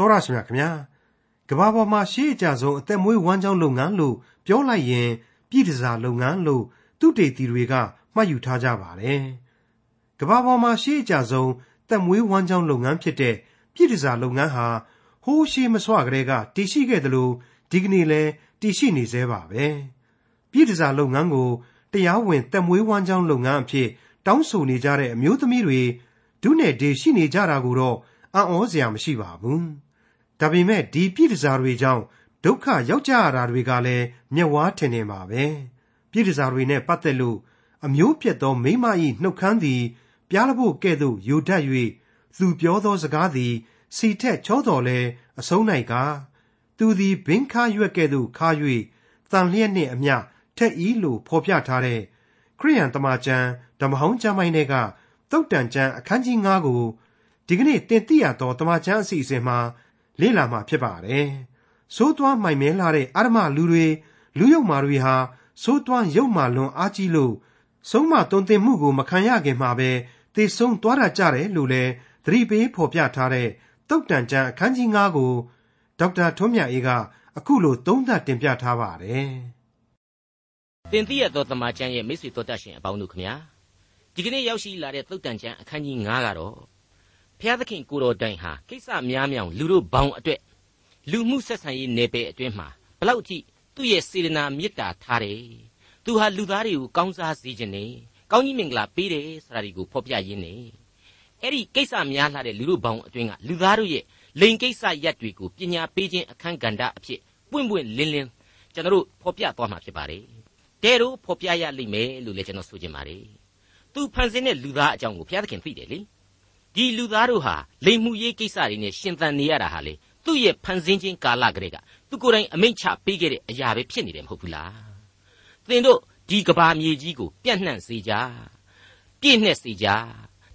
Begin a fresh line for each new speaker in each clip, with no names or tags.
တော်ရရှိမြခင်ဗျာကဘာပေါ်မှာရှေးအကြဆုံးအသက်မွေးဝမ်းကြောင်းလုပ်ငန်းလို့ပြောလိုက်ရင် ပြည်တစားလုပ်ငန်းလို့သူတေတီတွေကမှတ်ယူထားကြပါတယ်ကဘာပေါ်မှာရှေးအကြဆုံးသက်မွေးဝမ်းကြောင်းလုပ်ငန်းဖြစ်တဲ့ပြည်တစားလုပ်ငန်းဟာဟိုးရှေးမစွာကလေးကတည်ရှိခဲ့တယ်လို့ဒီကနေ့လဲတည်ရှိနေသေးပါပဲပြည်တစားလုပ်ငန်းကိုတရားဝင်သက်မွေးဝမ်းကြောင်းလုပ်ငန်းအဖြစ်တောင်းဆိုနေကြတဲ့အမျိုးသမီးတွေဒုနဲ့ဒေရှိနေကြတာကိုတော့အံ့ဩစရာမရှိပါဘူး။ ဒါပေမဲ့ဒီပြည်တစားတွေကြောင့်ဒုက္ခရောက်ကြရတာတွေကလည်းမျက်ဝါးထင်နေပါပဲ။ပြည်တစားတွေနဲ့ပတ်သက်လို့အမျိုးပြတ်သောမိမ၏နှုတ်ခမ်းသည်ပြားလဖို့ကဲ့သို့ယိုတတ်၍သူပြောသောစကားသည် စီထက်ချောတော်လဲအဆုံး၌ကသူသည်ဘင်းခါရွက်ကဲ့သို့ခါ၍တန်လျက်နှင့်အမျှထက်ဤလိုဖော်ပြထားတဲ့ခရိယန်တမန်ကျမ်းဓမ္မဟောင်းကျမ်းပိုင်းတွေကသုတ်တန်ကျမ်းအခန်းကြီး9ကိုဒီကနေ့တင်ပြရသောတမန်ကျမ်းအစီအစဉ်မှာ လေ့လာမှာဖြစ်ပါတယ်။သိုးသွမ်းမှိုင်မဲလာတဲ့အာရမလူတွေလူယုံမာတွေဟာသိုးသွမ်းရုပ်မာလွန်အားကြီးလို့ဆုံးမတုံတင်မှုကိုမခံရခင်မှာပဲသေဆုံးသွားတာကြတယ်လို့လည်းသတိပေးဖော်ပြထားတဲ့တုတ်တန်ကျမ်းအခန်းကြီး9ကိုဒေါက်တာထွန်းမြတ်အေးကအခုလိုသုံးသပ်တင်ပြထားပါတယ်။
တင်ပြရသောတမန်ကျမ်းရဲ့မိတ်ဆွေတို့တတ်ရှင်အပေါင်းတို့ခမညာဒီကနေ့ရောက်ရှိလာတဲ့သုတ်တန်ကျမ်းအခန်းကြီး9ကတော့ ဘုရားသခင်ကိုတော်တိုင်ဟာကိစ္စများမြောင်လူတို့ဘောင်အတွက်လူမှုဆက်ဆံရေးနယ်ပယ်အတွင်းမှာဘလောက်ကြည့်သူ့ရဲ့စေတနာမေတ္တာထားတယ်သူဟာလူသားတွေကိုကောင်းစားစေခြင်းနဲ့ကောင်းကြီးမင်္ဂလာပေးတယ်ဆိုတာဒီကိုဖော်ပြရင်းနေအဲ့ဒီကိစ္စများလာတဲ့လူတို့ဘောင်အတွင်းကလူသားတို့ရဲ့လိန်ကိစ္စရက်တွေကိုပညာပေးခြင်းအခန်းကဏ္ဍအဖြစ်ပွင့်ပွင့်လင်းလင်းကျွန်တော်တို့ဖော်ပြသွားမှာဖြစ်ပါတယ်တဲတို့ဖော်ပြရလိမ့်မယ်လို့လည်းကျွန်တော်ဆိုချင်ပါတယ်သူဖန်ဆင်းတဲ့လူသားအကြောင်းကိုဘုရားသခင်သိတယ်လေ ဒီလူသားတို့ဟာလိမ်မှုရေးကိစ္စတွေနဲ့ရှင်သန်နေရတာဟာလေသူ့ရဲ့ဖန်ဆင်းခြင်းကာလကလေးကသူကိုယ်တိုင်အမိန့်ချပေးခဲ့တဲ့အရာပဲဖြစ်နေတယ်မဟုတ်ဘူးလားသင်တို့ဒီကဘာမြေကြီးကိုပြန့်နှံ့စေကြပြည့်နှက်စေကြ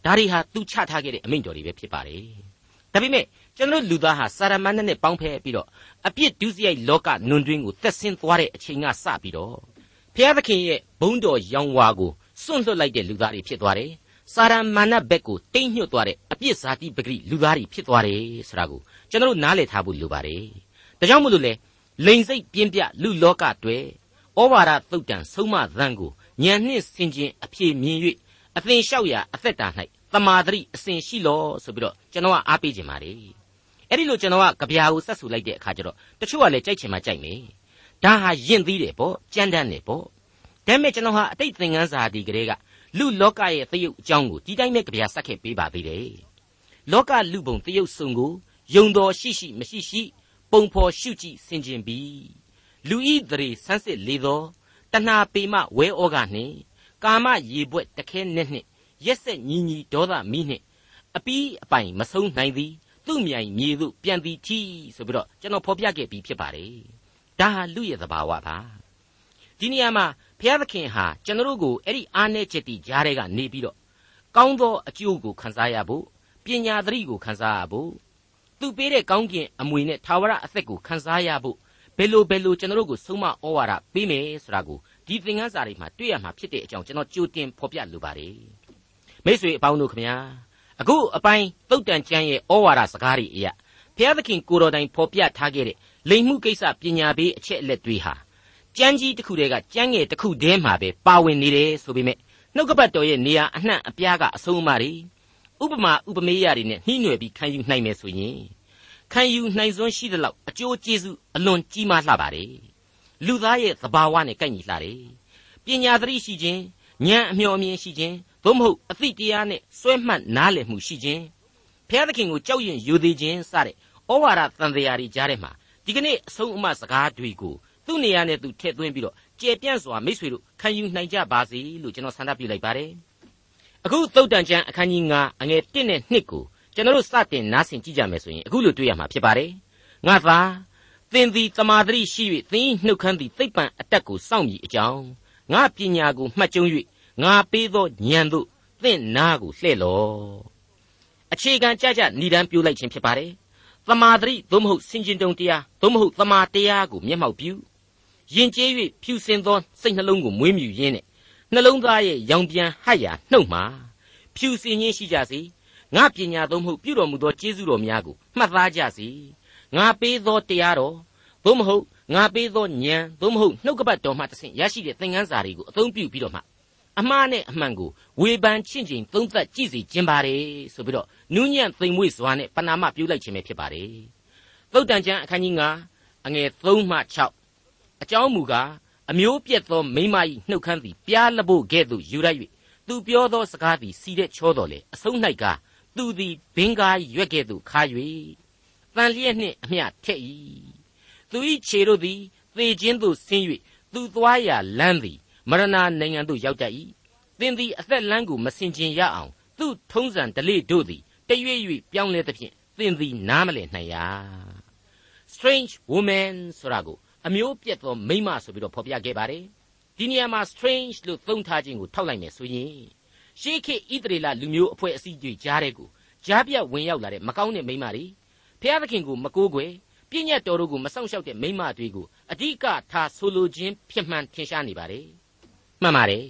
ဒါတွေဟာသူချထားခဲ့တဲ့အမိန့်တော်တွေပဲဖြစ်ပါတယ်ဒါပေမဲ့ကျွန်တော်လူသားဟာစာရမဏေနဲ့ပေါင်းဖက်ပြီးတော့အပြစ်ဒုစရိုက်လောကနွန်တွင်းကိုသက်ဆင်းသွားတဲ့အချိန်ကစပြီးတော့ဘုရားသခင်ရဲ့ဘုန်းတော်ရောင်ဝါကိုစွန့်လွတ်လိုက်တဲ့လူသားတွေဖြစ်သွားတယ် စာရမာနဘက်ကိုတိမ့်ညွတ်သွားတဲ့အပြစ်ဇာတိပဂရိလူသားတွေဖြစ်သွားတယ်ဆိုတာကိုကျွန်တော်တို့နားလည်ထားဖို့လိုပါတယ်ဒါကြောင့်မို့လို့လေလိန်စိတ်ပြင်းပြလူလောကတွေဩဝါဒသုတ်တံဆုံးမသံကိုညံနှင့်ဆင်ခြင်းအဖြေမြင်၍အသင်လျှောက်ရာအသက်တာ၌တမာတိအစဉ်ရှိလောဆိုပြီးတော့ကျွန်တော်ကအားပေးခြင်းပါတယ်အဲ့ဒီလိုကျွန်တော်ကကြပြာကိုဆက်ဆူလိုက်တဲ့အခါကျတော့တချို့ကလည်းကြိုက်ချင်မှကြိုက်မယ်ဒါဟာယင့်သေးတယ်ပေါ့ကြမ်းတမ်းတယ်ပေါ့ဒါပေမဲ့ကျွန်တော်ဟာအတိတ်သင်ခန်းစာဒီကလေးက လူလောကရဲ့သရုပ်အကြောင်းကိုဒီတိုင်းပဲကြပြဆက်ခဲ့ပေးပါသေးတယ်လောကလူပုံသရုပ်စုံကိုယုံတော်ရှိရှိမရှိရှိ ပုံဖော်ရှုကြည့်ဆင်ခြင်ပြီးလူဤတရေဆန်းစစ်လေသောတဏှာပေမဝဲဩကနှင့်ကာမရေပွက်တခဲနဲ့နှင့်ရက်ဆက်ညီညီဒေါသမီးနှင့်အပီးအပိုင်မဆုံးနိုင်သည်သူ့မြိုင်မြေသို့ပြန်သည်ထီဆိုပြီးတော့ကျွန်တော်ဖော်ပြခဲ့ပြီးဖြစ်ပါတယ်ဒါဟာလူရဲ့သဘာဝပါဒီနေရာမှာ ဘုရားသခင်ဟာကျွန်တော်တို့ကိုအဲ့ဒီအားနည်းချက်တွေကြားထဲကနေပြီးတော့ကောင်းသောအကျိုးကိုခံစားရဖို့ပညာသတိကိုခံစားရဖို့သူပေးတဲ့ကောင်းကင်အမွေနဲ့ထာဝရအသက်ကိုခံစားရဖို့ဘယ်လိုဘယ်လိုကျွန်တော်တို့ကိုဆုံးမဩဝါဒပေးမယ်ဆိုတာကိုဒီသင်ခန်းစာတွေမှာတွေ့ရမှာဖြစ်တဲ့အကြောင်းကျွန်တော်ကြိုတင်ဖော်ပြလိုပါတယ်မိတ်ဆွေအပေါင်းတို့ခင်ဗျာအခုအပိုင်းသုတ်တန်ကျမ်းရဲ့ဩဝါဒစကားတွေအရာဘုရားသခင်ကိုတော်တိုင်ဖော်ပြထားခဲ့တဲ့လိမ်မှုကိစ္စပညာပေးအချက်အလက်တွေဟာ ကြမ်းကြီးတစ်ခုတည်းကကြမ်းငယ်တစ်ခုတည်းမှာပဲပါဝင်နေတယ်ဆိုပေမဲ့နှုတ်ကပတ်တော်ရဲ့နေရာအနှံ့အပြားကအဆုံးအမတွေဥပမာဥပမေယတွေနဲ့နှီးနွယ်ပြီးခံယူနိုင်မယ်ဆိုရင်ခံယူနိုင်စွမ်းရှိသလောက်အကျိုးကျေးဇူးအလွန်ကြီးမားလှပါတယ်လူသားရဲ့သဘာဝနဲ့ကိုက်ညီလှတယ်ပညာသတိရှိခြင်းဉာဏ်အမျှော်အမြင်ရှိခြင်းသို့မဟုတ်အသိတရားနဲ့စွဲမှတ်နားလည်မှုရှိခြင်းဘုရားသခင်ကိုကြောက်ရွံ့ယိုသေးခြင်းစတဲ့ဩဝါဒတန်တရားတွေကြားထဲမှာဒီကနေ့အဆုံးအမစကားတွေကို သူ့နေရာနဲ့သူထည့်သွင်းပြီးတော့ကျေပြန့်စွာမိษွေတို့ခံယူနိုင်ကြပါစေလို့ကျွန်တော်ဆန္ဒပြုလိုက်ပါတယ်အခုသုတ်တန်ကျမ်းအခန်းကြီး9အငယ်1နဲ့2ကိုကျွန်တော်တို့စတင်နားဆင်ကြည့်ကြမယ်ဆိုရင်အခုလိုတွေ့ရမှာဖြစ်ပါတယ်ငါသာသင်သည်တမာတိရှိ၍သင်၏နှုတ်ခမ်းသည်သိပ္ပံအတက်ကိုစောင့်မြည်အကြောင်းငါပညာကိုမှတ်ကျုံ၍ငါပေးသောဉာဏ်သို့သင်နာကိုလှဲ့လော့အခြေခံကြကြဏိဒံပြိုးလိုက်ခြင်းဖြစ်ပါတယ်တမာတိသို့မဟုတ်စင်ကျင်တုံတရားသို့မဟုတ်တမာတရားကိုမျက်မှောက်ပြု ယဉ်ကျေး၍ဖြူစင်သောစိတ်နှလုံးကိုမွေးမြူရင်းနဲ့နှလုံးသားရဲ့ရောင်ပြန်ဟတ်ရာနှုတ်မှာဖြူစင်ခြင်းရှိကြစေငါပညာသုံးမှုပြုတော်မူသောကျေးဇူးတော်များကိုမှတ်သားကြစေငါပေးသောတရားတော်သို့မဟုတ်ငါပေးသောဉာဏ်သို့မဟုတ်နှုတ်ကပတ်တော်မှတဆင့်ရရှိတဲ့သင်ခန်းစာတွေကိုအသုံးပြုပြီးတော့မှအမှားနဲ့အမှန်ကိုဝေဖန်ချင့်ချိန်သုံးသပ်ကြည့်စီခြင်းပါတယ်ဆိုပြီးတော့နူးညံ့သိမ်မွေ့စွာနဲ့ပဏာမပြုလိုက်ခြင်းပဲဖြစ်ပါတယ်သုတ်တန်ကျမ်းအခန်းကြီး9အငယ်3မှ6 အကြောင်းမူကားအမျိုးပြက်သောမိမ၏နှုတ်ခမ်းသည်ပြားလဖို့ကဲ့သို့ယူလိုက်၍သူပြောသောစကားသည်စီတဲ့ချောတော်လေအဆုံး၌ကသူသည်ဘင်္ဂါရွက်ကဲ့သို့ခါ၍တန်လျက်နှင့်အမျှထက်၏သူ၏ခြေတို့သည်သေခြင်းသို့ဆင်း၍သူသွားရာလမ်းသည်မရဏနိုင်ငံသို့ရောက်တတ်၏သင်သည်အသက်လမ်းကိုမစင်ကျင်ရအောင်သူထုံးစံဓလေ့တို့သည်တရွေ့၍ပြောင်းလဲသဖြင့်သင်သည်နားမလည်နိုင်ရ strange woman ဆိုတာကို အမျိုးပြက်သောမိန်းမဆိုပြီးတော့ဖော်ပြခဲ့ပါတယ်ဒီနေရာမှာ strange လို့သုံးထားခြင်းကိုထောက်လိုက်မယ်ဆိုရင်ရှေးခေတ်ဣသရေလလူမျိုးအဖွဲ့အစည်းတွေကြားတဲ့ကိုကြားပြတ်ဝင်ရောက်လာတဲ့မကောင်းတဲ့မိန်းမတွေဖျားသခင်ကိုမကိုးကွယ်ပြည့်ညတ်တော်တို့ကိုမဆောင်ရှောက်တဲ့မိန်းမတွေကိုအဓိကထားဆိုလိုခြင်းဖြစ်မှန်ထင်ရှားနေပါတယ်မှန်ပါတယ်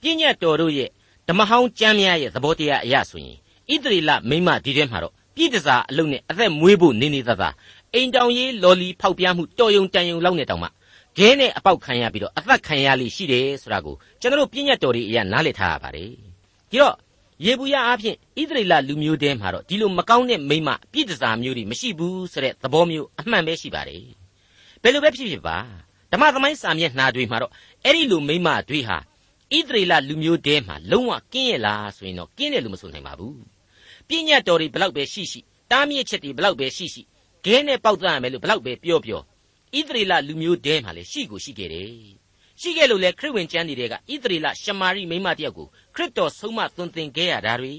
ပြည့်ညတ်တော်တို့ရဲ့ဓမ္မဟောင်းကျမ်းများရဲ့သဘောတရားအရဆိုရင်ဣသရေလမိန်းမဒီထဲမှာတော့ပြည့်တစားအလုံးနဲ့အသက်မွေးဖို့နေနေသားသား အိမ်တောင်ရေးလော်လီဖောက်ပြားမှုတော်ယုံတန်ယုံလောက်နေတောင်မှခဲနဲ့အပေါက်ခံရပြီးတော့အသက်ခံရလိရှိတယ်ဆိုတာကိုကျွန်တော်တို့ပြည့်ညတ်တော်တွေအရာနားလည်ထားရပါတယ်ဒီတော့ယေဘူးယအားဖြင့်ဣသရေလလူမျိုးတဲမှာတော့ဒီလိုမကောင်းတဲ့မိမပြည့်တစားမျိုးတွေမရှိဘူးဆိုတဲ့သဘောမျိုးအမှန်ပဲရှိပါတယ်ဘယ်လိုပဲဖြစ်ဖြစ်ပါဓမ္မသမိုင်းစာမျက်နှာတွေမှာတော့အဲ့ဒီလိုမိမတွေဟာဣသရေလလူမျိုးတဲမှာလုံးဝကင်းရလားဆိုရင်တော့ကင်းတယ်လို့မဆိုနိုင်ပါဘူးပြည့်ညတ်တော်တွေဘလောက်ပဲရှိရှိတားမြစ်ချက်တွေဘလောက်ပဲရှိရှိ ခဲနဲ့ပေါက်သားရမယ်လို့ဘလောက်ပဲပြောပြောဣသရေလလူမျိုးတဲမှာလေရှိကိုရှိခဲ့တယ်ရှိခဲ့လို့လေခရစ်ဝင်ကျမ်းတွေကဣသရေလရှမာရိမိမတယောက်ကိုခရစ်တော်ဆုံးမသွန်သင်ခဲ့ရတာတွေ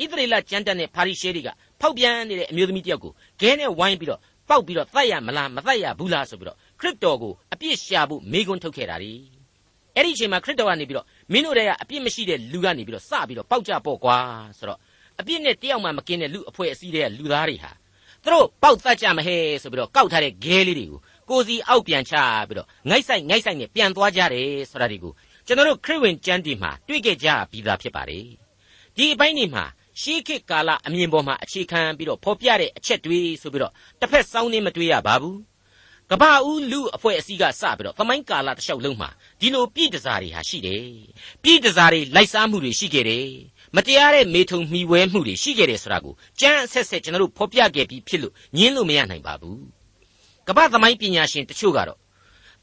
ဣသရေလကျမ်းတတ်တဲ့ပါရိရှဲတွေကဖောက်ပြန်နေတဲ့အမျိုးသမီးတယောက်ကိုခဲနဲ့ဝိုင်းပြီးတော့ပေါက်ပြီးတော့တတ်ရမလားမတတ်ရဘူးလားဆိုပြီးတော့ခရစ်တော်ကိုအပြစ်ရှာဖို့မေးခွန်းထုတ်ခဲ့တာတွေအဲ့ဒီအချိန်မှာခရစ်တော်ကနေပြီးတော့မင်းတို့တွေကအပြစ်မရှိတဲ့လူကနေပြီးတော့စပြီးတော့ပေါက်ကြပေါ့ကွာဆိုတော့အပြစ်နဲ့တယောက်မှမကင်းတဲ့လူအဖွဲ့အစည်းတွေကလူသားတွေဟာ သူတို့ပေါက်တတ်ကြမဟဲဆိုပြီးတော့ကောက်ထားတဲ့ခဲလေးတွေကိုကိုစီအောက်ပြန်ချပြီးတော့ငိုက်ဆိုင်ငိုက်ဆိုင်နဲ့ပြန်သွားကြတယ်ဆိုတာဒီကိုကျွန်တော်တို့ခရစ်ဝင်ကျမ်းဒီမှာတွေ့ခဲ့ကြပြီးသားဖြစ်ပါတယ်ဒီအပိုင်းဒီမှာရှေးခေတ်ကာလအမြင်ပေါ်မှာအခြေခံပြီးတော့ဖော်ပြတဲ့အချက်တွေဆိုပြီးတော့တစ်ဖက်စောင်းနေမတွေ့ရပါဘူးကဘာဦးလူအဖွဲ့အစည်းကစပြီးတော့သမိုင်းကာလတစ်လျှောက်လုံးမှာဒီလိုပြည်တစားတွေဟာရှိတယ်ပြည်တစားတွေလိုက်စားမှုတွေရှိခဲ့တယ် မတရားတဲ့မေထုံမှီဝဲမှုတွေရှိခဲ့တယ်ဆိုတာကိုကြမ်းအဆက်ဆက်ကျွန်တော်တို့ဖော်ပြခဲ့ပြီးဖြစ်လို့ညင်းလို့မရနိုင်ပါဘူးကမ္ဘာသမိုင်းပညာရှင်တချို့ကတော့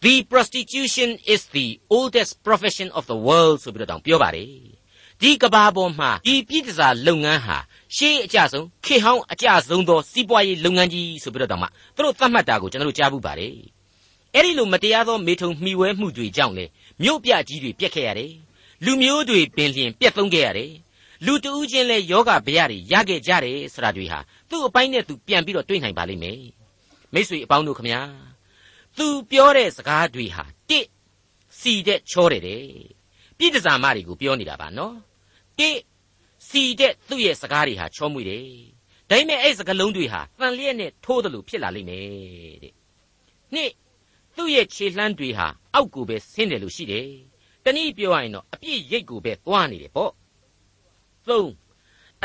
the prostitution is the oldest profession of the world ဆိုပြီးတော့တောင်ပြောပါတယ်ဒီကဘာပေါ်မှာဒီပြည်တစားလုပ်ငန်းဟာရှေးအကြဆုံးခေဟောင်းအကြဆုံးသောစီးပွားရေးလုပ်ငန်းကြီးဆိုပြီးတော့တောင်မှသူတို့သတ်မှတ်တာကိုကျွန်တော်တို့ကြားဘူးပါတယ်အဲ့ဒီလိုမတရားသောမေထုံမှီဝဲမှုတွေကြောင့်လေမြို့ပြကြီးတွေပြက်ခဲ့ရတယ်လူမျိုးတွေပင်လျင်ပြက်သုံးခဲ့ရတယ် လူတဦးချင်းလဲယောဂဗျာတွေရခဲ့ကြတယ်ဆိုတာတွေဟာသူ့အပိုင်းနဲ့သူပြန်ပြီးတော့တွေးနိုင်ပါလိမ့်မယ်မိတ်ဆွေအပေါင်းတို့ခမညာသူပြောတဲ့စကားတွေဟာတစ်စီတဲ့ချောတယ်တဲ့ပြည့်တစားမတွေကိုပြောနေတာပါနော်တစ်စီတဲ့သူ့ရဲ့စကားတွေဟာချောမွေ့တယ်ဒါပေမဲ့အဲ့စကားလုံးတွေဟာတန်လျက်နဲ့ထိုးတယ်လို့ဖြစ်လာလိမ့်မယ်တဲ့နှစ်သူ့ရဲ့ခြေလှမ်းတွေဟာအောက်ကိုပဲဆင်းတယ်လို့ရှိတယ်တနည်းပြောရရင်တော့အပြည့်ရိတ်ကိုပဲသွားနေတယ်ပေါ့ သုံး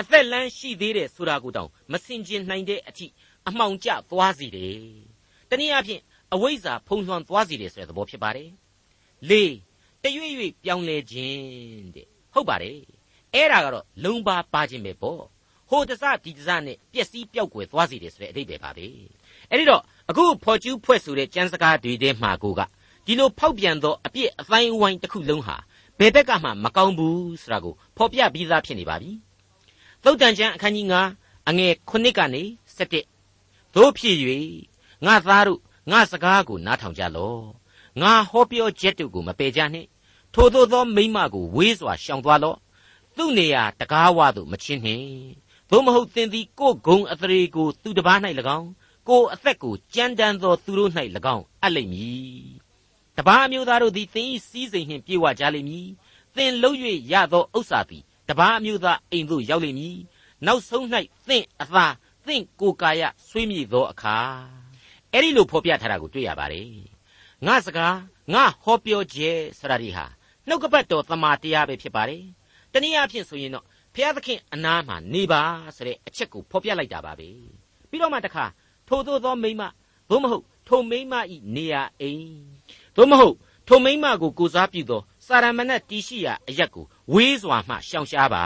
အသက်လန်းရှိသေးတယ်ဆိုတာကိုတောင်မစင်ကျင်နိုင်တဲ့အထိအမှောင်ကျသွားစေတယ်။တနည်းအားဖြင့်အဝိဇ္ဇာဖုံးလွှမ်းသွားစေတယ်ဆိုတဲ့သဘောဖြစ်ပါတယ်။လေးတရွေ့ရွေ့ပြောင်းလဲခြင်းတဲ့ဟုတ်ပါတယ်။အဲ့ဒါကတော့လုံပါပါခြင်းပဲပေါ့။ဟိုတစဒီတစနဲ့ပျက်စီးပျောက်ကွယ်သွားစေတယ်ဆိုတဲ့အဓိပ္ပာယ်ပါပဲ။အဲ့ဒီတော့အခုဖော်ကျူးဖွဲ့ဆိုတဲ့ကျမ်းစကားတွေထဲမှာကိုကဒီလိုဖောက်ပြန်သောအပြစ်အတိုင်းအဝိုင်းတစ်ခုလုံးဟာ ဘယ်ဘက်ကမှမကောင်းဘူးဆိုတာကိုဖော်ပြပြီးသားဖြစ်နေပါပြီ။သုတ်တန်ကျမ်းအခန်းကြီး9အငယ်9ကနေ17တို့ဖြစ်၍ငါသားတို့ငါစကားကိုနားထောင်ကြလော့။ငါဟောပြောချက်တို့ကိုမပယ်ကြနှင့်။ထိုသို့သောမိမကိုဝေးစွာရှောင်သွားလော့။သူ့နေရာတကားဝသို့မချင်းနှင့်။သို့မဟုတ်သင်သည်ကိုယ်ဂုံအသရေကိုသူတစ်ပါး၌၎င်းကိုယ်အသက်ကိုကြမ်းတမ်းသောသူတို့၌၎င်းအပ်လိမ့်မည် တပားအမျိုးသားတို့သည်သင်၏စည်းစိမ်နှင့်ပြေဝကြလိမ့်မည်သင်လုံး၍ရသောဥစ္စာသည်တပားအမျိုးသားအိမ်သို့ရောက်လိမ့်မည်နောက်ဆုံး၌သင်အသာသင်ကိုယ်ကာယဆွေးမြေ့သောအခါအဲ့ဒီလိုဖော်ပြထားတာကိုတွေ့ရပါတယ်ငါစကားငါဟောပြောခြင်းဆရာဒီဟာနှုတ်ကပတ်တော်သမာတရားပဲဖြစ်ပါတယ်တနည်းအားဖြင့်ဆိုရင်တော့ဖဖျားသခင်အနားမှာနေပါဆိုတဲ့အချက်ကိုဖော်ပြလိုက်တာပါပဲပြီးတော့မှတခါထို့သောသောမိမသို့မဟုတ်ထိုမိမဤနေရာအိမ် သို့မဟုတ်ထိုမိမကိုကိုစားပြုသောစာရမဏတ်တီရှိရာအရက်ကိုဝေးစွာမှရှောင်ရှားပါ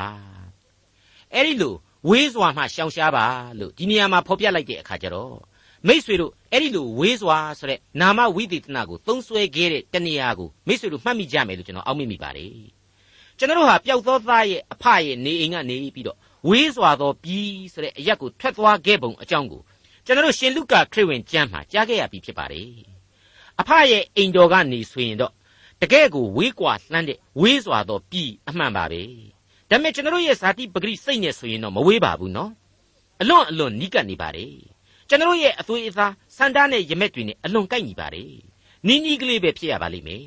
အဲ့ဒီလိုဝေးစွာမှရှောင်ရှားပါလို့ဒီနေရာမှာဖော်ပြလိုက်တဲ့အခါကျတော့မိษွေတို့အဲ့ဒီလိုဝေးစွာဆိုတဲ့နာမဝိသေသနာကိုသုံးဆွဲခဲ့တဲ့တနေရာကိုမိษွေတို့မှတ်မိကြမယ်လို့ကျွန်တော်အောက်မေ့မိပါတယ်ကျွန်တော်တို့ဟာပျောက်သောသားရဲ့အဖရဲ့နေအိမ်ကနေပြီးတော့ဝေးစွာသောပြီးဆိုတဲ့အရက်ကိုထွက်သွားခဲ့ပုံအကြောင်းကိုကျွန်တော်တို့ရှင်လုကာခရစ်ဝင်ကျမ်းမှာကြားခဲ့ရပြီဖြစ်ပါတယ် အဖရဲ့အိမ်တော်ကနေဆိုရင်တော့တကယ်ကိုဝေးကွာလှမ်းတဲ့ဝေးစွာသောပြီးအမှန်ပါပဲဒါပေမဲ့ကျွန်တော်တို့ရဲ့ဇာတိပဂရိစိတ်နဲ့ဆိုရင်တော့မဝေးပါဘူးနော်အလွန်အလွန်နီးကပ်နေပါတယ်ကျွန်တော်ရဲ့အသွေးအသားစန္ဒနဲ့ရမက်တွေနဲ့အလွန်ကိုက်ညီပါတယ်နီးနီးကလေးပဲဖြစ်ရပါလိမ့်မယ်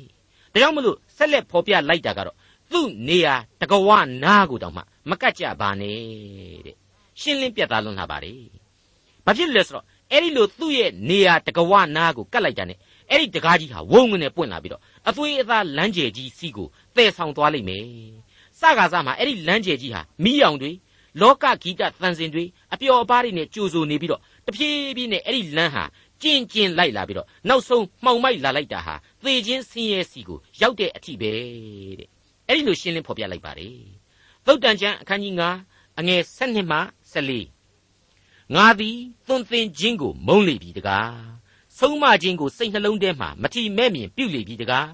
ဒါကြောင့်မလို့ဆက်လက်ဖော်ပြလိုက်တာကတော့သူ့နေရာတကဝနာကိုတောင်မှမကတ်ကြပါနဲ့တဲ့ရှင်းလင်းပြတ်သားလွန်းလာပါတယ်ဘာဖြစ်လဲဆိုတော့အဲ့ဒီလိုသူ့ရဲ့နေရာတကဝနာကိုကတ်လိုက်တာ ਨੇ အဲ့ဒီတကားကြီးဟာဝုံငနဲ့ပွင့်လာပြီးတော့အသွေးအသားလမ်းကျယ်ကြီးစီကိုတည်ဆောင်သွားလိမ့်မယ်စကားစားမှာအဲ့ဒီလမ်းကျယ်ကြီးဟာမိအောင်တွေလောကဂီတသံစင်တွေအပျော်အပါးတွေနဲ့ကြိုဆိုနေပြီးတော့တဖြည်းဖြည်းနဲ့အဲ့ဒီလမ်းဟာကျင်ကျင်လိုက်လာပြီးတော့နောက်ဆုံးမှောင်မိုက်လာလိုက်တာဟာသေခြင်းဆင်းရဲစီကိုရောက်တဲ့အထိပဲတဲ့အဲ့ဒီလိုရှင်းလင်းဖော်ပြလိုက်ပါတယ်သုတ်တန်ကျမ်းအခန်းကြီး9အငယ်7မှ14ငါသည်သွန်သင်ခြင်းကိုမုန်းလေပြီတကား ဆုံးမခြင်းကိုစိတ်နှလုံးထဲမှာမထီမဲ့မြင်ပြုလေပြီတကား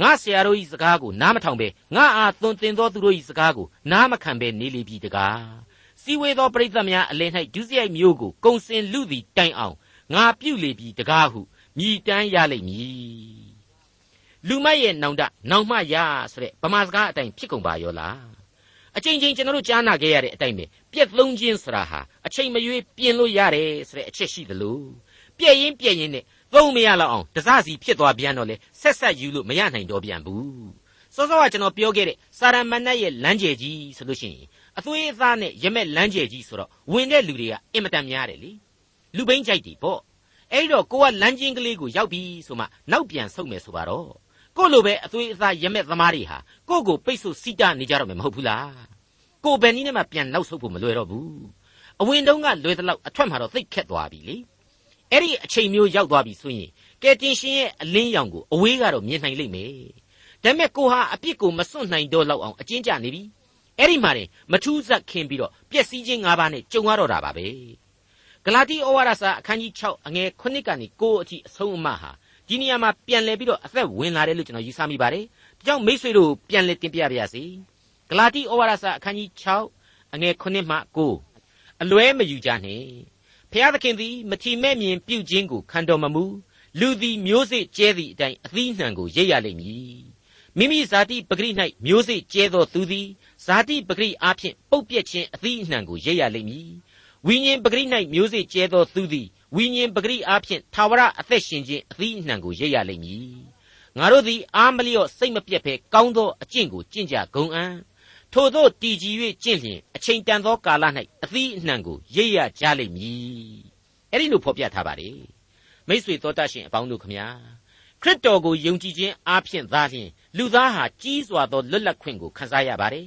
ငါဆရာတို့၏စကားကိုနားမထောင်ပဲငါအားသွန်သင်သောသူတို့၏စကားကိုနားမခံပဲနေလေပြီတကားစီဝေသောပရိသတ်များအလင်း၌ဒုစရိုက်မျိုးကိုကုံစင်လူသည်တိုင်အောင်ငါပြုလေပြီတကားဟုမြည်တမ်းရလိမ့်မည်လူမရဲ့နောင်တနောင်မရဆိုတဲ့ဗမာစကားအတိုင်းဖြစ်ကုန်ပါရောလားအချိန်ချင်းကျွန်တော်တို့ကြားနာခဲ့ရတဲ့အတိုင်းပဲပြက်သုံးခြင်းဆိုတာဟာအချိန်မရွေးပြင်လို့ရတယ်ဆိုတဲ့အချက်ရှိသလို ပြက်ရင်ပြက်ရင်နဲ့သုံးမရလောက်အောင်တစစီဖြစ်သွားပြန်တော့လေဆက်ဆက်ယူလို့မရနိုင်တော့ပြန်ဘူးစောစောကကျွန်တော်ပြောခဲ့တဲ့စာရမဏတ်ရဲ့လမ်းကျယ်ကြီးဆိုလို့ရှိရင်အသွေးအသားနဲ့ရမက်လမ်းကျယ်ကြီးဆိုတော့ဝင်တဲ့လူတွေကအင်မတန်များတယ်လေလူဘိန်းကြိုက်တယ်ပေါ့အဲ့တော့ကိုကလမ်းချင်းကလေးကိုရောက်ပြီဆိုမှနောက်ပြန်ဆုတ်မယ်ဆိုပါတော့ကိုလိုပဲအသွေးအသားရမက်သမားတွေဟာကိုကိုပိတ်ဆို့စီးတာနေကြတော့မယ်မဟုတ်ဘူးလားကိုဘယ်နည်းနဲ့မှပြန်နောက်ဆုတ်ဖို့မလွယ်တော့ဘူးအဝင်တုန်းကလွယ်တဲ့လောက်အထွက်မှာတော့သိပ်ခက်သွားပြီလေ အဲ့ဒီအချိန်မျိုးရောက်သွားပြီဆိုရင်ကယ်တင်ရှင်ရဲ့အလင်းရောင်ကိုအဝေးကတော့မြင်နိုင်လိမ့်မယ်ဒါပေမဲ့ကိုဟာအပြစ်ကိုမစွန့်နိုင်တော့လောက်အောင်အကျဉ်းချနေပြီအဲ့ဒီမှာနေမထူးဇက်ခင်းပြီးတော့ပျက်စီးခြင်း၅ပါးနဲ့ကြုံရတော့တာပါပဲဂလာတိဩဝါဒစာအခန်းကြီး6အငယ်9ကနေ9အထိအဆုံးအမဟာဒီနေရာမှာပြန်လည်ပြီးတော့အသက်ဝင်လာတယ်လို့ကျွန်တော်ယူဆမိပါတယ်ဒါကြောင့်မိတ်ဆွေတို့ပြန်လည်တင်ပြပါရစေဂလာတိဩဝါဒစာအခန်းကြီး6အငယ်9မှ9အလွဲမယူကြနှင့် ဖျားသခင်သည် မထီမဲ့မြင်ပြုခြင်းကို ခံတော်မမူလူသည် မျိုးစေ့ကျဲသည့်အတိုင်း အသီးနှံကို ရိပ်ရလိမ့်မည် မိမိဇာတိပဂရိ၌မျိုးစေ့ကျဲသောသူသည် ဇာတိပဂရိအားဖြင့် ပုတ်ပြက်ခြင်း အသီးအနှံကို ရိပ်ရလိမ့်မည် ဝိညာဉ်ပဂရိ၌မျိုးစေ့ကျဲသောသူသည် ဝိညာဉ်ပဂရိအားဖြင့်သာဝရအသက်ရှင်ခြင်း အသီးအနှံကို ရိပ်ရလိမ့်မည် ငါတို့သည် အာမလျော့စိတ်မပြတ်ဘဲ ကောင်းသောအကျင့်ကို ကျင့်ကြဂုံအံ့ ထို့သောတည်ကြည်၍ကျင့်လျင်အချိန်တန်သောကာလ၌အသီးအနှံကိုရိပ်ရကြလိမ့်မည်အဲ့ဒီလိုဖော်ပြထားပါတယ်မိษွေတော်တတ်ရှင်အပေါင်းတို့ခမညာခရစ်တော်ကိုယုံကြည်ခြင်းအားဖြင့်သာလျှင်လူသားဟာကြီးစွာသောလွတ်လပ်ခွင့်ကိုခံစားရပါတယ်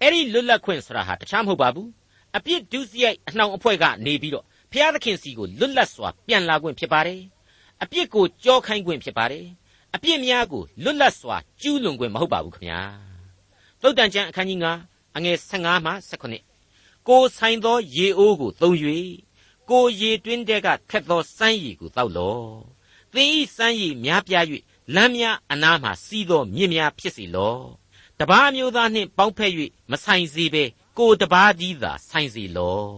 အဲ့ဒီလွတ်လပ်ခွင့်ဆိုတာဟာတခြားမဟုတ်ပါဘူးအပြစ်ဒုစရိုက်အနှောင်အဖွဲ့ကနေပြီးတော့ဖျားသခင်စီကိုလွတ်လပ်စွာပြန်လာခွင့်ဖြစ်ပါတယ်အပြစ်ကိုကြောခိုင်းခွင့်ဖြစ်ပါတယ်အပြစ်များကိုလွတ်လပ်စွာကျူးလွန်ခွင့်မဟုတ်ပါဘူးခင်ဗျာ သုတ်တန်ကျမ်းအခန်းကြီး9အငယ်15မှ18ကိုဆိုင်သောရေအိုးကိုသုံး၍ကိုရေတွင်းတဲကထက်သောစမ်းရည်ကိုတောက်လော့သင်ဤစမ်းရည်များပြား၍လမ်းများအနားမှစီးသောမြစ်များဖြစ်စေလော့တပားမျိုးသားနှင့်ပေါင်းဖက်၍မဆိုင်စေဘဲကိုတပားကြီးသာဆိုင်စေလော့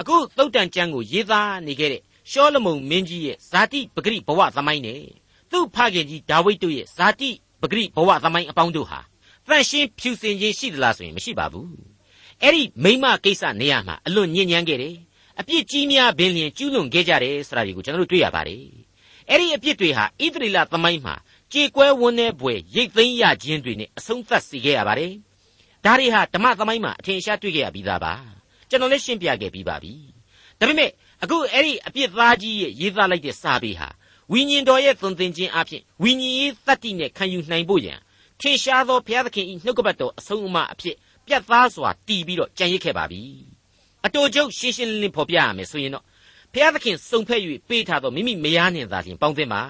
အခုသုတ်တန်ကျမ်းကိုရေးသားနေခဲ့တဲ့ရှောလမုန်မင်းကြီးရဲ့ဇာတိပဂရိဘဝသမိုင်းနဲ့သူ့ဖခင်ကြီးဒါဝိဒ်တို့ရဲ့ဇာတိပဂရိဘဝသမိုင်းအပေါင်းတို့ဟာ တန့်ရှင်းဖြူစင်ခြင်းရှိသလားဆိုရင်မရှိပါဘူးအဲ့ဒီမိမကိစ္စနေရာမှာအလွန်ညဉ့်ညမ်းခဲ့တယ်အပြစ်ကြီးများပင်လျင်ကျူးလွန်ခဲ့ကြတယ်ဆိုတာကိုကျွန်တော်တို့တွေ့ရပါတယ်အဲ့ဒီအပြစ်တွေဟာဣသရေလသမိုင်းမှာကြေကွဲဝန်းနေပွဲရိတ်သိမ်းရခြင်းတွေနဲ့အဆုံးသတ်စေခဲ့ရပါတယ်ဒါတွေဟာဓမ္မသမိုင်းမှာအထင်ရှားတွေ့ခဲ့ရပြီးသားပါကျွန်တော်လည်းရှင်းပြခဲ့ပြီးပါပြီဒါပေမဲ့အခုအဲ့ဒီအပြစ်သားကြီးရဲ့ရေးသားလိုက်တဲ့စာပေဟာဝိညာဉ်တော်ရဲ့သွန်သင်ခြင်းအပြင်ဝိညာဉ်ရေးသတ္တိနဲ့ခံယူနိုင်ဖို့ရန် ထင်ရှားသောဘုရားသခင်၏နှုတ်ကပတ်တော်အဆုံးအမအဖြစ်ပြတ်သားစွာတီးပြီးတော့ကြံရစ်ခဲ့ပါပြီအတူချုပ်ရှင်းရှင်းလင်းလင်းဖော်ပြရမယ်ဆိုရင်တော့ဖျားသခင်စုံဖက်၍ပေးထားသောမိမိမယားနှင့်သာလျှင်ပေါင်းသင်းပါ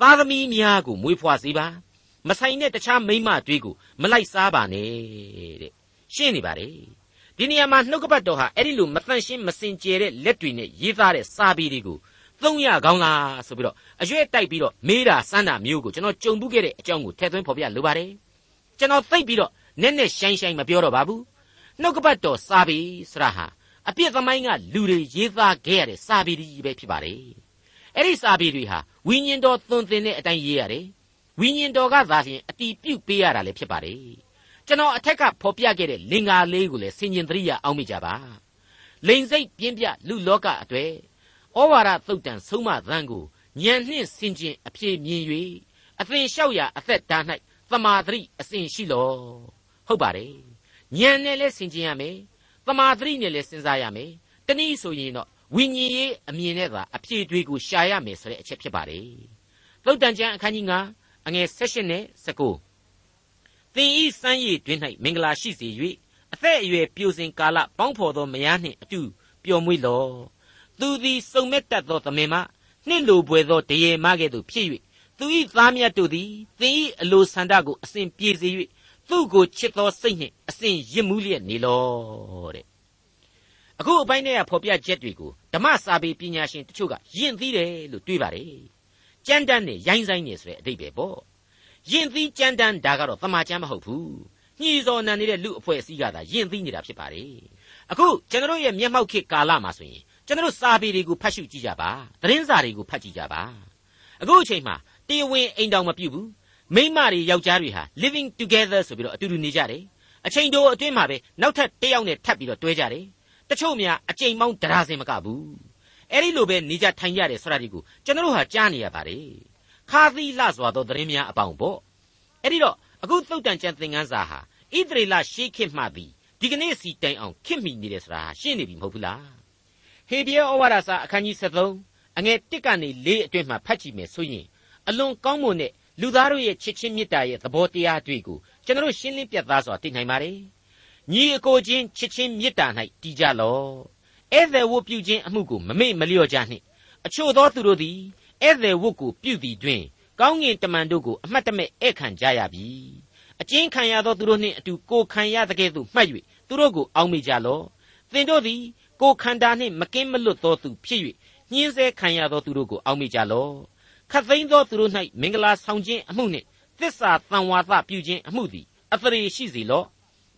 သားသမီးများကိုမွေးဖွားစေပါမဆိုင်တဲ့တခြားမိန်းမတွေကိုမလိုက်စားပါနဲ့တဲ့ရှင်းနေပါလေဒီနေရာမှာနှုတ်ကပတ်တော်ဟာအဲ့ဒီလိုမတန့်ရှင်းမစင်ကြယ်တဲ့လက်တွေနဲ့ရေးသားတဲ့စာပေတွေကို 300ခေါင်းလားဆိုပြီးတော့အရွက်တိုက်ပြီးတော့မေးတာစမ်းတာမျိုးကိုကျွန်တော်ကြုံဘူးခဲ့တဲ့အကြောင်းကိုထည့်သွင်းဖော်ပြလိုပါတယ်ကျွန်တော်သိပြီးတော့နက်နက်ရှိုင်းရှိုင်းမပြောတော့ပါဘူးနှုတ်ကပတ်တော်စာပေဆရာဟာအပြစ်သမိုင်းကလူတွေရေးသားခဲ့ရတဲ့စာပေတွေပဲဖြစ်ပါတယ်အဲ့ဒီစာပေတွေဟာဝိညာဉ်တော်သွန်သင်တဲ့အတိုင်းရေးရတယ်ဝိညာဉ်တော်ကသာလျှင်အတီးပြုတ်ပေးရတာလည်းဖြစ်ပါတယ်ကျွန်တော်အထက်ကဖော်ပြခဲ့တဲ့လင်္ကာလေးကိုလည်းဆင်ញင်သတိရအောင်မိကြပါလိန်စိတ်ပြင်းပြလူလောကအတွေ့ ဩဝါဒသုတ်တန်ဆုံးမသံကိုညံနှင့်ဆင်ကျင်အပြေမြင်၍အသင်လျှောက်ရာအသက်တာ၌သမာဓိအစဉ်ရှိလောဟုတ်ပါတယ်ညံနဲ့လည်းဆင်ကျင်ရမယ်သမာဓိနဲ့လည်းစဉ်းစားရမယ်တနည်းဆိုရင်တော့ဝိညာဉ်ရေးအမြင်နဲ့သာအပြေတွေကိုရှာရမယ်ဆိုတဲ့အချက်ဖြစ်ပါတယ်သုတ်တန်ကျမ်းအခန်းကြီး9အငယ်16နဲ့19သင်ဤစမ်းရည်တွင်၌မင်္ဂလာရှိစေ၍အသက်အရွယ်ပြိုစင်ကာလပေါင်းဖော်သောမယားနှင့်အတူပျော်မွေ့လော သူသည်စုံမဲ့တတ်သောသမင်မနှင့်လိုပွေသောတရေမကဲ့သို့ဖြစ်၍သူ၏သားမြတ်တို့သည်သင်၏အလိုဆန္ဒကိုအစဉ်ပြေစေ၍သူ့ကိုချစ်သောစိတ်နှင့်အစဉ်ရစ်မှုလျက်နေလောတဲ့အခုအပိုင်းထဲကဖော်ပြချက်တွေကိုဓမ္မစာပေပညာရှင်တချို့ကယဉ်သိတယ်လို့တွေးပါတယ်ကြမ်းတမ်းနဲ့ရိုင်းဆိုင်နေဆိုတဲ့အဓိပ္ပာယ်ပေါ့ယဉ်သိကြမ်းတမ်းဒါကတော့တမာကျမ်းမဟုတ်ဘူးညှီစော်နံနေတဲ့လူအဖွဲ့အစည်းကသာယဉ်သိနေတာဖြစ်ပါတယ်အခုကျွန်တော်ရဲ့မျက်မှောက်ခေတ်ကာလမှာဆိုရင် ကျွန်တော်စာပေတွေကိုဖတ်ရှုကြည့်ကြပါသတင်းစာတွေကိုဖတ်ကြည့်ကြပါအခုအချိန်မှာတရားဝင်အိမ်တောင်မပြုတ်ဘူးမိန်းမတွေယောက်ျားတွေဟာ living together ဆိုပြီးတော့အတူတူနေကြတယ်အချိန်တိုအတွင်းမှာပဲနောက်ထပ်တစ်ယောက်နဲ့ထပ်ပြီးတော့တွဲကြတယ်တချို့များအချိန်ပေါင်းဒရာစင်မကဘူးအဲ့ဒီလိုပဲနေကြထိုင်ကြတယ်ဆိုတာဒီကိုကျွန်တော်တို့ဟာကြားနေရပါတယ်ခါသီလစွာသောသတင်းများအပေါင်းပေါ့အဲ့ဒီတော့အခုသုတ်တန်ကျန်သင်ခန်းစာဟာဣသရေလရှေးခေတ်မှသည်ဒီကနေ့စီတိုင်အောင်ခင်မိနေတယ်ဆိုတာရှင်းနေပြီမဟုတ်ဘူးလား ဟေဘရဲဩဝါဒစာအခန်းကြီး73အငယ်1ကနေ4အတွင်းမှာဖတ်ကြည့်မယ်ဆိုရင်အလွန်ကောင်းမွန်တဲ့လူသားတို့ရဲ့ချစ်ချင်းမေတ္တာရဲ့သဘောတရားတွေကိုကျွန်တော်ရှင်းလင်းပြသစွာသိနိုင်ပါတယ်ညီအကိုချင်းချစ်ချင်းမေတ္တာ၌တည်ကြလော့ဧည့်သည်ဝတ်ပြုခြင်းအမှုကိုမမေ့မလျော့ကြနှင့်အချို့သောသူတို့သည်ဧည့်သည်ဝတ်ကိုပြုသည်တွင်ကောင်းငင်တမန်တို့ကိုအမှတ်တမဲ့ဧည့်ခံကြရပြီအကျဉ်းခံရသောသူတို့နှင့်အတူကိုခံရတဲ့ကဲ့သို့မှတ်၍သူတို့ကိုအောက်မေ့ကြလော့သင်တို့သည် ကိုခန္ဓာနှင့်မကင်းမလွတ်သောသူဖြစ်၍ညှင်းဆဲခံရသောသူတို့ကိုအောက်မေ့ကြလော့ခတ်သိမ်းသောသူတို့၌မင်္ဂလာဆောင်ခြင်းအမှုနှင့်သစ္စာသံဝါသပြုခြင်းအမှုသည်အသရေရှိစေလော့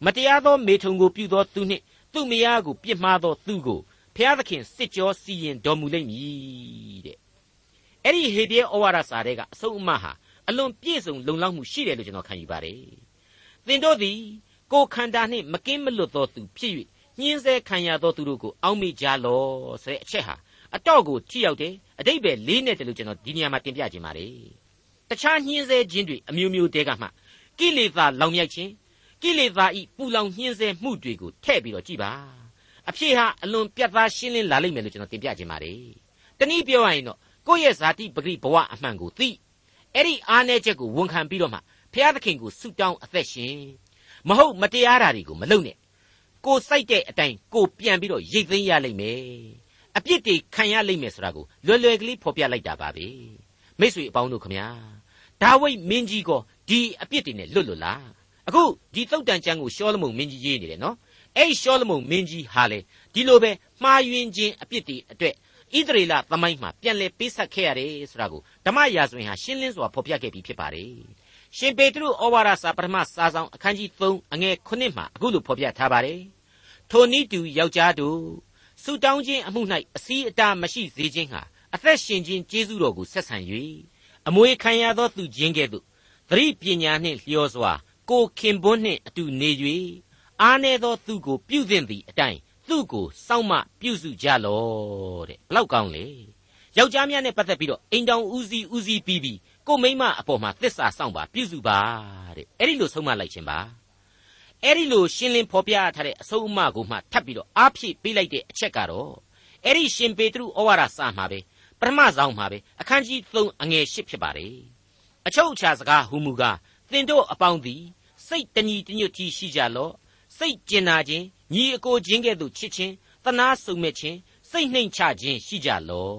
မတရားသောမေထုံကိုပြုသောသူနှင့်သူ့မယားကိုပြစ်မှားသောသူကိုဖျားသခင်စစ်ကြောစီရင်တော်မူလိမ့်မည်တဲ့အဲ့ဒီဟေပြဲဩဝါဒစာတွေကအဆုံးအမဟာအလွန်ပြည့်စုံလုံလောက်မှုရှိတယ်လို့ကျွန်တော်ခံယူပါတယ်သင်တို့သည်ကိုခန္ဓာနှင့်မကင်းမလွတ်သောသူဖြစ်၍ ညှင်းဆဲခံရသောသူတို့ကိုအောက်မေ့ကြလော့ဆိုတဲ့အချက်ဟာအတော့ကိုထိရောက်တယ်အတိတ်ပဲလေးနဲ့တလို့ကျွန်တော်ဒီနေရာမှာတင်ပြခြင်းပါတယ်တခြားညှင်းဆဲခြင်းတွေအမျိုးမျိုးတဲကမှကိလေသာလောင်မြိုက်ခြင်းကိလေသာဤပူလောင်ညှင်းဆဲမှုတွေကိုထည့်ပြီးတော့ကြည်ပါအဖြစ်ဟာအလွန်ပြတ်သားရှင်းလင်းလာလိမ့်မယ်လို့ကျွန်တော်တင်ပြခြင်းပါတယ်တနည်းပြောရရင်တော့ကိုယ့်ရဲ့ဇာတိပဂရိဘဝအမှန်ကိုသိအဲ့ဒီအားနည်းချက်ကိုဝန်ခံပြီးတော့မှဘုရားသခင်ကိုဆုတောင်းအသက်ရှင်မဟုတ်မတရားတာတွေကိုမလုပ်နဲ့ ကိုစိုက်တဲ့အတိုင်းကိုပြန်ပြီးတော့ရိတ်သိမ်းရလိမ့်မယ်အပြစ်တွေခံရလိမ့်မယ်ဆိုတာကိုလွယ်လွယ်ကလေးဖော်ပြလိုက်တာပါပဲမိတ်ဆွေအပေါင်းတို့ခမညာဒါဝိဒ်မင်းကြီးကဒီအပြစ်တွေနဲ့လွတ်လွတ်လားအခုဒီသုတ်တန်ကျမ်းကိုရှောလမုန်မင်းကြီးရေးနေတယ်နော်အဲ့ရှောလမုန်မင်းကြီးဟာလေဒီလိုပဲမှားယွင်းခြင်းအပြစ်တွေအတွက်ဣသရေလသမိုင်းမှာပြန်လည်ပေးဆက်ခဲ့ရတယ်ဆိုတာကိုဓမ္မရာဇဝင်ဟာရှင်းလင်းစွာဖော်ပြခဲ့ပြီးဖြစ်ပါတယ်ရှင်ပေတရုဩဝါဒစာပထမစာဆောင်အခန်းကြီး3အငယ်9မှာအခုလိုဖော်ပြထားပါတယ် ထိုနည်းတူယောက်ျားတို့ဆုတောင်းခြင်းအမှု၌အစည်းအတားမရှိစေခြင်းဟာအသက်ရှင်ခြင်းကျေးဇူးတော်ကိုဆက်ဆံ၍အမွေခံရသောသူချင်းကဲ့သို့သတိပညာနှင့်လျော်စွာကိုခင်ပွန်းနှင့်အတူနေ၍အားနည်းသောသူကိုပြုသင့်သည့်အတိုင်းသူ့ကိုစောင့်မပြုစုကြလော့တဲ့ဘလောက်ကောင်းလေယောက်ျားများနဲ့ပတ်သက်ပြီးတော့အိမ်တောင်ဦးစီးဦးစီးပြီးပြီးကိုမိမအပေါ်မှာသစ္စာစောင့်ပါပြုစုပါတဲ့အဲ့ဒီလိုဆုံးမလိုက်ခြင်းပါ အဲ့ဒီလိုရှင်းလင်းဖော်ပြထားတဲ့အဆုံးအမကိုမှထပ်ပြီးတော့အားဖြည့်ပေးလိုက်တဲ့အချက်ကတော့အဲ့ဒီရှင်ပေတရုဩဝါဒစာမှာပဲပထမဆောင်မှာပဲအခန်းကြီး3အငယ်8ဖြစ်ပါတယ်အချုပ်အခြာစကားဟူမူကားသင်တို့အပေါင်းသည်စိတ်တညီတညွတ်ကြီးရှိကြလော့စစိတ်ကျင်နာခြင်းညီအကိုချင်းကဲ့သို့ချစ်ခြင်းတနာစုံမဲ့ခြင်းစိတ်နှိမ်ချခြင်းရှိကြလော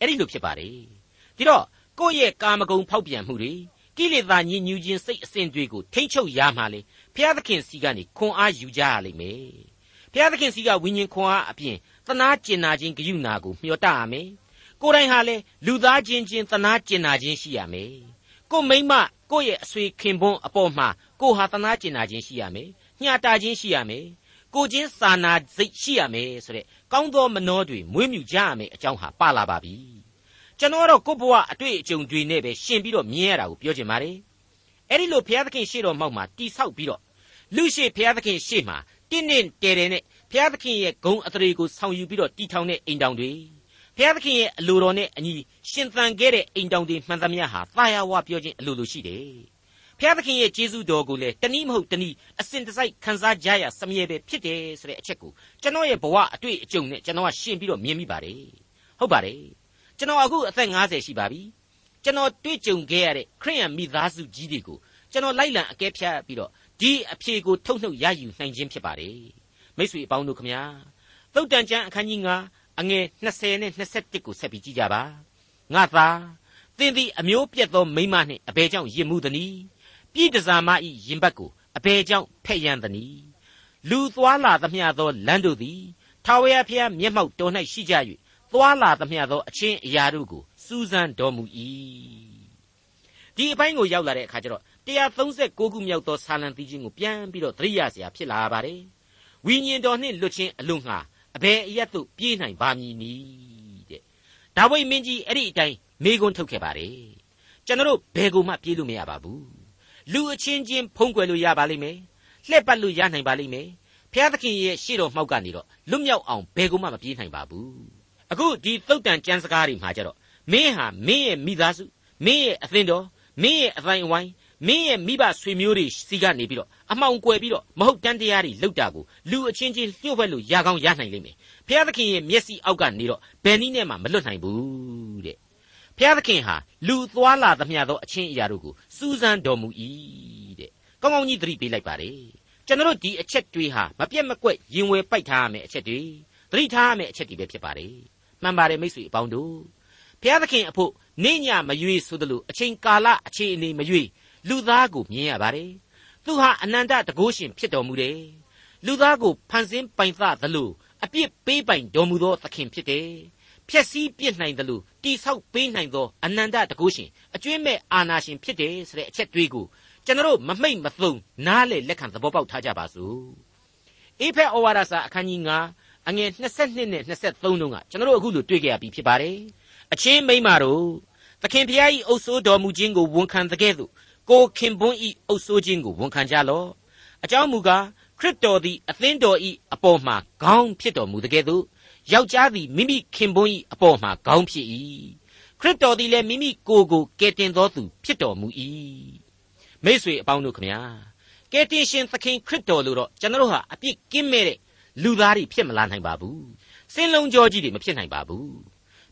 အဲ့ဒီလိုဖြစ်ပါတယ်ဒီတော့ကိုယ့်ရဲ့ကာမဂုဏ်ဖောက်ပြန်မှုတွေကိလေသာညစ်ညူးခြင်းစိတ်အစဉ်တွေကိုထိမ့်ချုပ်ရမှလေ ဘုရားသခင်စီကနေခွန်အားယူကြရလိမ့်မယ်ဘုရားသခင်စီကဝိညာဉ်ခွန်အားအပြင်သနာကျင်နာခြင်းဂယုဏကိုမျှော်တရမယ်ကိုယ်တိုင်ဟာလေလူသားချင်းချင်းသနာကျင်နာခြင်းရှိရမယ်ကိုမိမ့်မကိုယ့်ရဲ့အဆွေခင်ပွန်းအပေါ်မှာကိုဟာသနာကျင်နာခြင်းရှိရမယ်ညှာတာခြင်းရှိရမယ်ကိုချင်းစာနာစိတ်ရှိရမယ်ဆိုတဲ့ကောင်းသောမနှောတွေမွေးမြူကြရမယ်အကြောင်းဟာပါလာပါပြီကျွန်တော်ကတော့ကိုယ့်ဘဝအတွေ့အကြုံတွေနဲ့ပဲရှင်ပြီးတော့မြင်ရတာကိုပြောချင်ပါတယ်အဲ့ဒီလိုဘုရားသခင်ရှေ့တော်မှောက်မှာတိဆောက်ပြီးတော့ လူရှိဘုရားသခင်ရှေ့မှာတင်းတင်းတဲတဲနဲ့ဘုရားသခင်ရဲ့ဂုံအထရေကိုဆောင်ယူပြီးတော့တီထောင်တဲ့အိမ်တောင်တွေဘုရားသခင်ရဲ့အလိုတော်နဲ့အညီရှင်သန်ခဲ့တဲ့အိမ်တောင်တွေမှန်သမျှဟာသာယာဝပြောခြင်းအလိုလိုရှိတယ်ဘုရားသခင်ရဲ့ကျေးဇူးတော်ကိုလည်းတနည်းမဟုတ်တနည်းအစဉ်တစိုက်ခံစားကြရစမြဲပဲဖြစ်တယ်ဆိုတဲ့အချက်ကိုကျွန်တော်ရဲ့ဘဝအတွေ့အကြုံနဲ့ကျွန်တော်ကရှင်းပြီးတော့မြင်မိပါတယ်ဟုတ်ပါတယ်ကျွန်တော်အခုအသက်50ရှိပါပြီကျွန်တော်တွေ့ကြုံခဲ့ရတဲ့ခရိယန်မိသားစုကြီးတွေကိုကျွန်တော်လိုက်လံအကဲဖြတ်ပြီးတော့ ဒီအဖြေကိုထုတ်နှုတ်ရယူနိုင်ခြင်းဖြစ်ပါတယ်မိတ်ဆွေအပေါင်းတို့ခမညာသုတ်တန်ကျမ်းအခန်းကြီး9အငယ်20နဲ့21ကိုဆက်ပြီးကြည့်ကြပါငါသာသင်သည်အမျိုးပြက်သောမိမနှင့်အဘယ်ကြောင့်ယစ်မှုသနည်းပြည်တစားမဤရင်ဘတ်ကိုအဘယ်ကြောင့်ဖက်ရန်သနည်းလူသွားလာသမျှသောလမ်းတို့သည်ထာဝရဘုရားမျက်မှောက်တော်၌ရှိကြ၍သွားလာသမျှသောအချင်းအရာတို့ကိုစူးစမ်းတော်မူ၏ဒီအပိုင်းကိုရောက်လာတဲ့အခါကျတော့ 136ခုမြောက်သောဆာလံသီးခြင်းကိုပြန်ပြီးတော့သတိရစရာဖြစ်လာပါတယ်ဝိညာဉ်တော်နှင့်လွတ်ခြင်းအလို့ငှာအဘယ်အရက်သို့ပြေးနိုင်ပါမည်နည်းတဲ့ဒါဝိမင်းကြီးအဲ့ဒီအတိုင်းမေးခွန်းထုတ်ခဲ့ပါတယ်ကျွန်တော်တို့ဘယ်ကိုမှပြေးလို့မရပါဘူးလူအချင်းချင်းဖုံးကွယ်လို့ရပါလိမ့်မယ်လှည့်ပတ်လို့ရနိုင်ပါလိမ့်မယ်ဖျားသခင်ရဲ့ရှေ့တော်မှောက်ကနေတော့လွတ်မြောက်အောင်ဘယ်ကိုမှမပြေးနိုင်ပါဘူးအခုဒီသုတ်တန်ကျမ်းစကားတွေမှာကြတော့မင်းဟာမင်းရဲ့မိသားစုမင်းရဲ့အသင်းတော်မင်းရဲ့အတိုင်းအဝိုင်း မင်းရဲ့မိဘဆွေမျိုးတွေစီကနေပြီးတော့အမှောင်ကွယ်ပြီးတော့မဟုတ်တန်တရားတွေလောက်တာကိုလူအချင်းချင်းလျှို့ဝှက်လို့ရကောင်းရနိုင်လိမ့်မယ်ဘုရားသခင်ရဲ့မျက်စိအောက်ကနေတော့ဘယ်နည်းနဲ့မှမလွတ်နိုင်ဘူးတဲ့ဘုရားသခင်ဟာလူသွားလာသမျှသောအချင်းအရာတို့ကိုစူးစမ်းတော်မူ၏တဲ့ကောင်းကောင်းကြီးသတိပေးလိုက်ပါလေကျွန်တော်တို့ဒီအချက်တွေဟာမပြတ်မကွက်ရင်ဝယ်ပိုက်ထားရမယ့်အချက်တွေသတိထားရမယ့်အချက်တွေပဲဖြစ်ပါတယ်မှန်ပါတယ်မိတ်ဆွေအပေါင်းတို့ဘုရားသခင်အဖို့နေညမရွေဆိုသလိုအချိန်ကာလအချိန်အနေမရွေ လူသားကိုမြင်ရပါတယ်သူဟာအနန္တတကုရှင်ဖြစ်တော်မူတယ်လူသားကိုဖန်ဆင်းပိုင်သသလိုအပြစ်ပေးပိုင်တော်မူသောသခင်ဖြစ်တယ်ဖြက်စီးပြစ်နိုင်သလိုတိဆောက်ပေးနိုင်သောအနန္တတကုရှင်အကျွင့်မဲ့အာနာရှင်ဖြစ်တယ်ဆိုတဲ့အချက်တွေးကိုကျွန်တော်မမိတ်မသုံနားလေလက်ခံသဘောပေါက်ထားကြပါစို့အေဖက်ဩဝါဒစာအခန်းကြီး9အငယ်22နဲ့23တုန်းကကျွန်တော်အခုလိုတွေ့ကြရပြီဖြစ်ပါတယ်အချင်းမိမ့်မာတို့သခင်ဖျားဤအုပ်ဆိုးတော်မူခြင်းကိုဝန်ခံတဲ့ကဲ့သို့ ကိုခင်ပွန်းဤအုပ်ဆိုးခြင်းကိုဝန်ခံကြလော့အကြောင်းမူကားခရစ်တော်သည်အသင်းတော်ဤအပေါ်မှာခေါင်းဖြစ်တော်မူတဲ့ကဲ့သို့ယောက်ျားသည်မိမိခင်ပွန်းဤအပေါ်မှာခေါင်းဖြစ်၏ခရစ်တော်သည်လည်းမိမိကိုယ်ကိုကယ်တင်တော်သူဖြစ်တော်မူ၏မိတ်ဆွေအပေါင်းတို့ခမညာကယ်တင်ရှင်သခင်ခရစ်တော်လို့တော့ကျွန်တော်ဟာအပြစ်ကင်းမဲ့တဲ့လူသားတွေဖြစ်မလာနိုင်ပါဘူးစင်လုံးကြောကြီးတွေမဖြစ်နိုင်ပါဘူး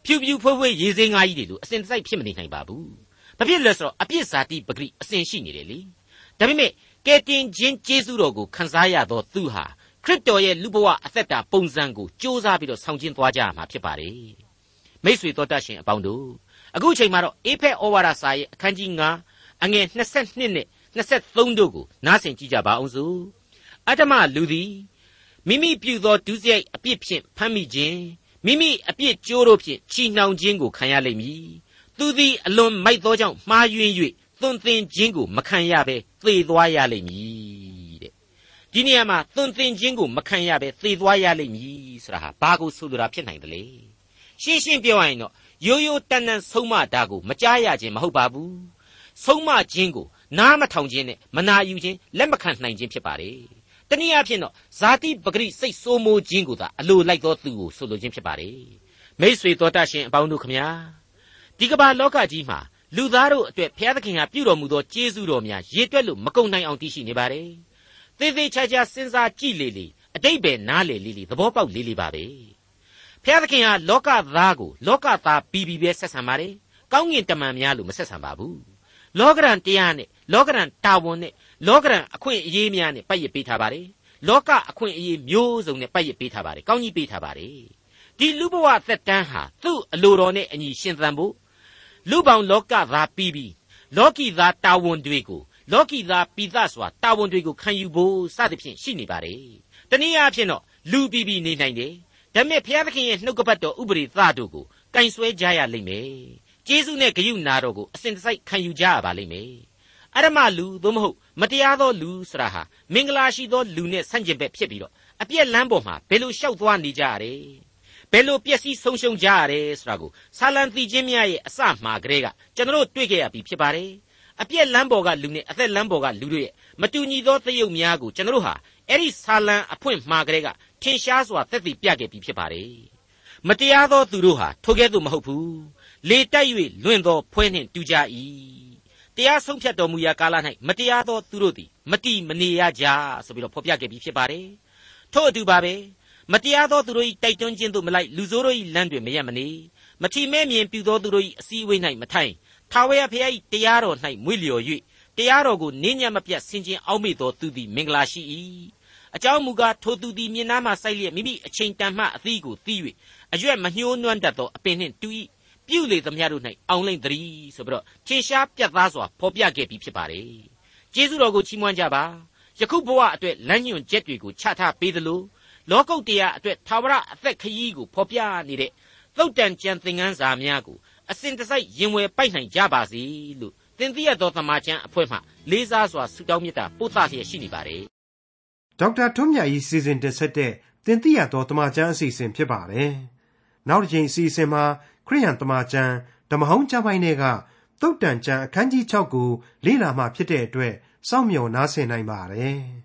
ဖြူဖြူဖွေးဖွေးရေစင်းငါးကြီးတွေလို့အစဉ်တစိုက်ဖြစ်မနေနိုင်ပါဘူး။ ဘာဖြစ်လဲဆိုတော့အပြစ်ဇာတိပဂရိအစဉ်ရှိနေတယ်လေ။ဒါပေမဲ့ကယ်တင်ခြင်းကျေးဇူးတော်ကိုခံစားရသောသူဟာခရစ်တော်ရဲ့လူဘဝအသက်တာပုံစံကိုစ조사ပြီးတော့ဆောင်ကျင်းသွားကြရမှာဖြစ်ပါတယ်။မိษွေတော်တတ်ရှင်အပေါင်းတို့အခုချိန်မှာတော့အေဖက်ဩဝါဒစာရဲ့အခန်းကြီး9အငယ်22နဲ့23တို့ကိုနားဆင်ကြည့်ကြပါအောင်စို့။အတ္တမလူသည်မိမိပြုသောဒုစရိုက်အပြစ်ဖြင့်ဖမ်းမိခြင်းမိမိအပြစ်ကြိုးတို့ဖြင့်ချီနှောင်ခြင်းကိုခံရလိမ့်မည် သူသည်အလွန်မိုက်သောကြောင့်မှားယွင်း၍သွန်သင်ခြင်းကိုမခံရဘဲသေသွားရလိမ့်မည်တဲ့ဒီနေရာမှာသွန်သင်ခြင်းကိုမခံရဘဲသေသွားရလိမ့်မည်ဆိုတာဟာဘာကိုဆိုလိုတာဖြစ်နိုင်တယ်လေရှင်းရှင်းပြောရရင်တော့ရိုးရိုးတန်တန်ဆုံးမတာကိုမကြားရခြင်းမဟုတ်ပါဘူးဆုံးမခြင်းကိုနားမထောင်ခြင်းနဲ့မနာယူခြင်းလက်မခံနိုင်ခြင်းဖြစ်ပါတယ်တနည်းအားဖြင့်တော့ဇာတိပဂရိစိတ်ဆိုးမိုးခြင်းကိုသာအလိုလိုက်သောသူကိုဆိုလိုခြင်းဖြစ်ပါတယ်မိษွေတော်တတ်ရှင်အပေါင်းတို့ခမညာ ဒီကမ္ဘာလောကကြီးမှာလူသားတို့အတွက်ဘုရားသခင်ဟာပြုတော်မူသောကျေးဇူးတော်များရေတွက်လို့မကုန်နိုင်အောင်တည်ရှိနေပါတယ်သေသေးချာချာစဉ်းစားကြည့်လေလေအတိတ်ပဲနားလေလေလေသဘောပေါက်လေလေပါပဲဘုရားသခင်ဟာလောကသားကိုလောကသားပြီးပြီးပဲဆက်ဆံပါတယ်ကောင်းငင်တမန်များလို့မဆက်ဆံပါဘူးလောကရန်တရားနဲ့လောကရန်တာဝန်နဲ့လောကရန်အခွင့်အရေးများနဲ့ပတ်ရပေးထားပါတယ်လောကအခွင့်အရေးမျိုးစုံနဲ့ပတ်ရပေးထားပါတယ်ကောင်းကြီးပေးထားပါတယ်ဒီလူဘဝသက်တမ်းဟာသူ့အလိုတော်နဲ့အညီရှင်သန်ဖို့ လူပေါင်းလောကသားပြီးပြီးလောကီသားတာဝန်တွေကိုလောကီသားပိသစွာတာဝန်တွေကိုခံယူဖို့စသဖြင့်ရှိနေပါတယ်တနည်းအားဖြင့်တော့လူပြီးပြီးနေနိုင်တယ်ဒါပေမဲ့ဘုရားသခင်ရဲ့နှုတ်ကပတ်တော်ဥပရိသတို့ကိုကင်ဆွဲကြရလိမ့်မယ်ကျေးဇူးနဲ့ဂရုနာတော်ကိုအစဉ်တစိုက်ခံယူကြရပါလိမ့်မယ်အရမလူသို့မဟုတ်မတရားသောလူဆိုတာဟာမင်္ဂလာရှိသောလူနဲ့ဆန့်ကျင်ဘက်ဖြစ်ပြီးတော့အပြက်လန်းပေါ်မှာဘယ်လိုလျှောက်သွားနေကြရလဲ ဘယ်လိုပျက်စီးဆုံးရှုံးကြရတယ်ဆိုတာကိုဆာလံတီချင်းများရဲ့အစမှာကလေးကကျွန်တော်တို့တွေ့ခဲ့ရပြီဖြစ်ပါတယ်အပြက်လန်းပေါ်ကလူနဲ့အသက်လန်းပေါ်ကလူတို့ရဲ့မတူညီသောသရုပ်များကိုကျွန်တော်တို့ဟာအဲ့ဒီဆာလံအဖွင့်မှာကလေးကထင်ရှားစွာသက်သေပြခဲ့ပြီဖြစ်ပါတယ်မတရားသောသူတို့ဟာထိုကဲ့သို့မဟုတ်ဘူးလေတိုက်၍လွင့်သောဖွဲနှင့်တူကြ၏တရားဆုံးဖြတ်တော်မူရာကာလ၌မတရားသောသူတို့သည်မတိမနေရကြဆိုပြီးတော့ဖော်ပြခဲ့ပြီးဖြစ်ပါတယ်ထို့အတူပါပဲ မတရားသောသူတို့၏တိုက်တွန်းခြင်းသို့မလိုက်လူဆိုးတို့၏လမ်းတွင်မရက်မနေမထီမဲ့မြင်ပြုသောသူတို့၏အစည်းအဝေး၌မထိုင်ထာဝရဘုရား၏တရားတော်၌မွေ့လျော်၍တရားတော်ကိုနင်းညံ့မပြတ်ဆင်ခြင်အောက်မေ့သောသူသည်မင်္ဂလာရှိ၏အကြောင်းမူကားထိုသူသည်မြင်နာမှစိုက်လျက်မိမိအချိန်တန်မှအသီးကိုသီး၍အရွက်မညှိုးနွမ်းတတ်သောအပင်နှင့်တူ၏ပြုလေသမျှတို့၌အောင်လိမ့်သည်ဆိုပြီးတော့ထင်ရှားပြတ်သားစွာဖော်ပြခဲ့ပြီးဖြစ်ပါတယ်ကျေးဇူးတော်ကိုချီးမွမ်းကြပါယခုဘဝအတွက်လမ်းညွှန်ချက်တွေကိုချထားပေးသလို လောကုတ်တရားအတွက်သာဝရအသက်ခရီးကိုဖော်ပြနေတဲ့သုတ်တန်ကြံသင်ခန်းစာများကိုအစဉ်တစိုက်ရင်ဝယ်ပိုက်နိုင်ကြပါစေလို့သင်သိရသောသမာကျမ်းအဖွဲ့မှလေးစားစွာဆုတောင်းမေတ္တာပို့သလျက်ရှိနေပါတယ်
ဒေါက်တာထွန်းမြတ်၏စီစဉ်တင်ဆက်တဲ့သင်သိရသောသမာကျမ်းအစီအစဉ်ဖြစ်ပါတယ်နောက်တစ်ချိန်အစီအစဉ်မှာခရိယန်သမာကျမ်းဓမ္မဟောင်းကျမ်းပိုင်းတွေကသုတ်တန်ကျမ်းအခန်းကြီး6ကိုလေ့လာမှဖြစ်တဲ့အတွက်စောင့်မျှော်နားဆင်နိုင်ပါတယ်။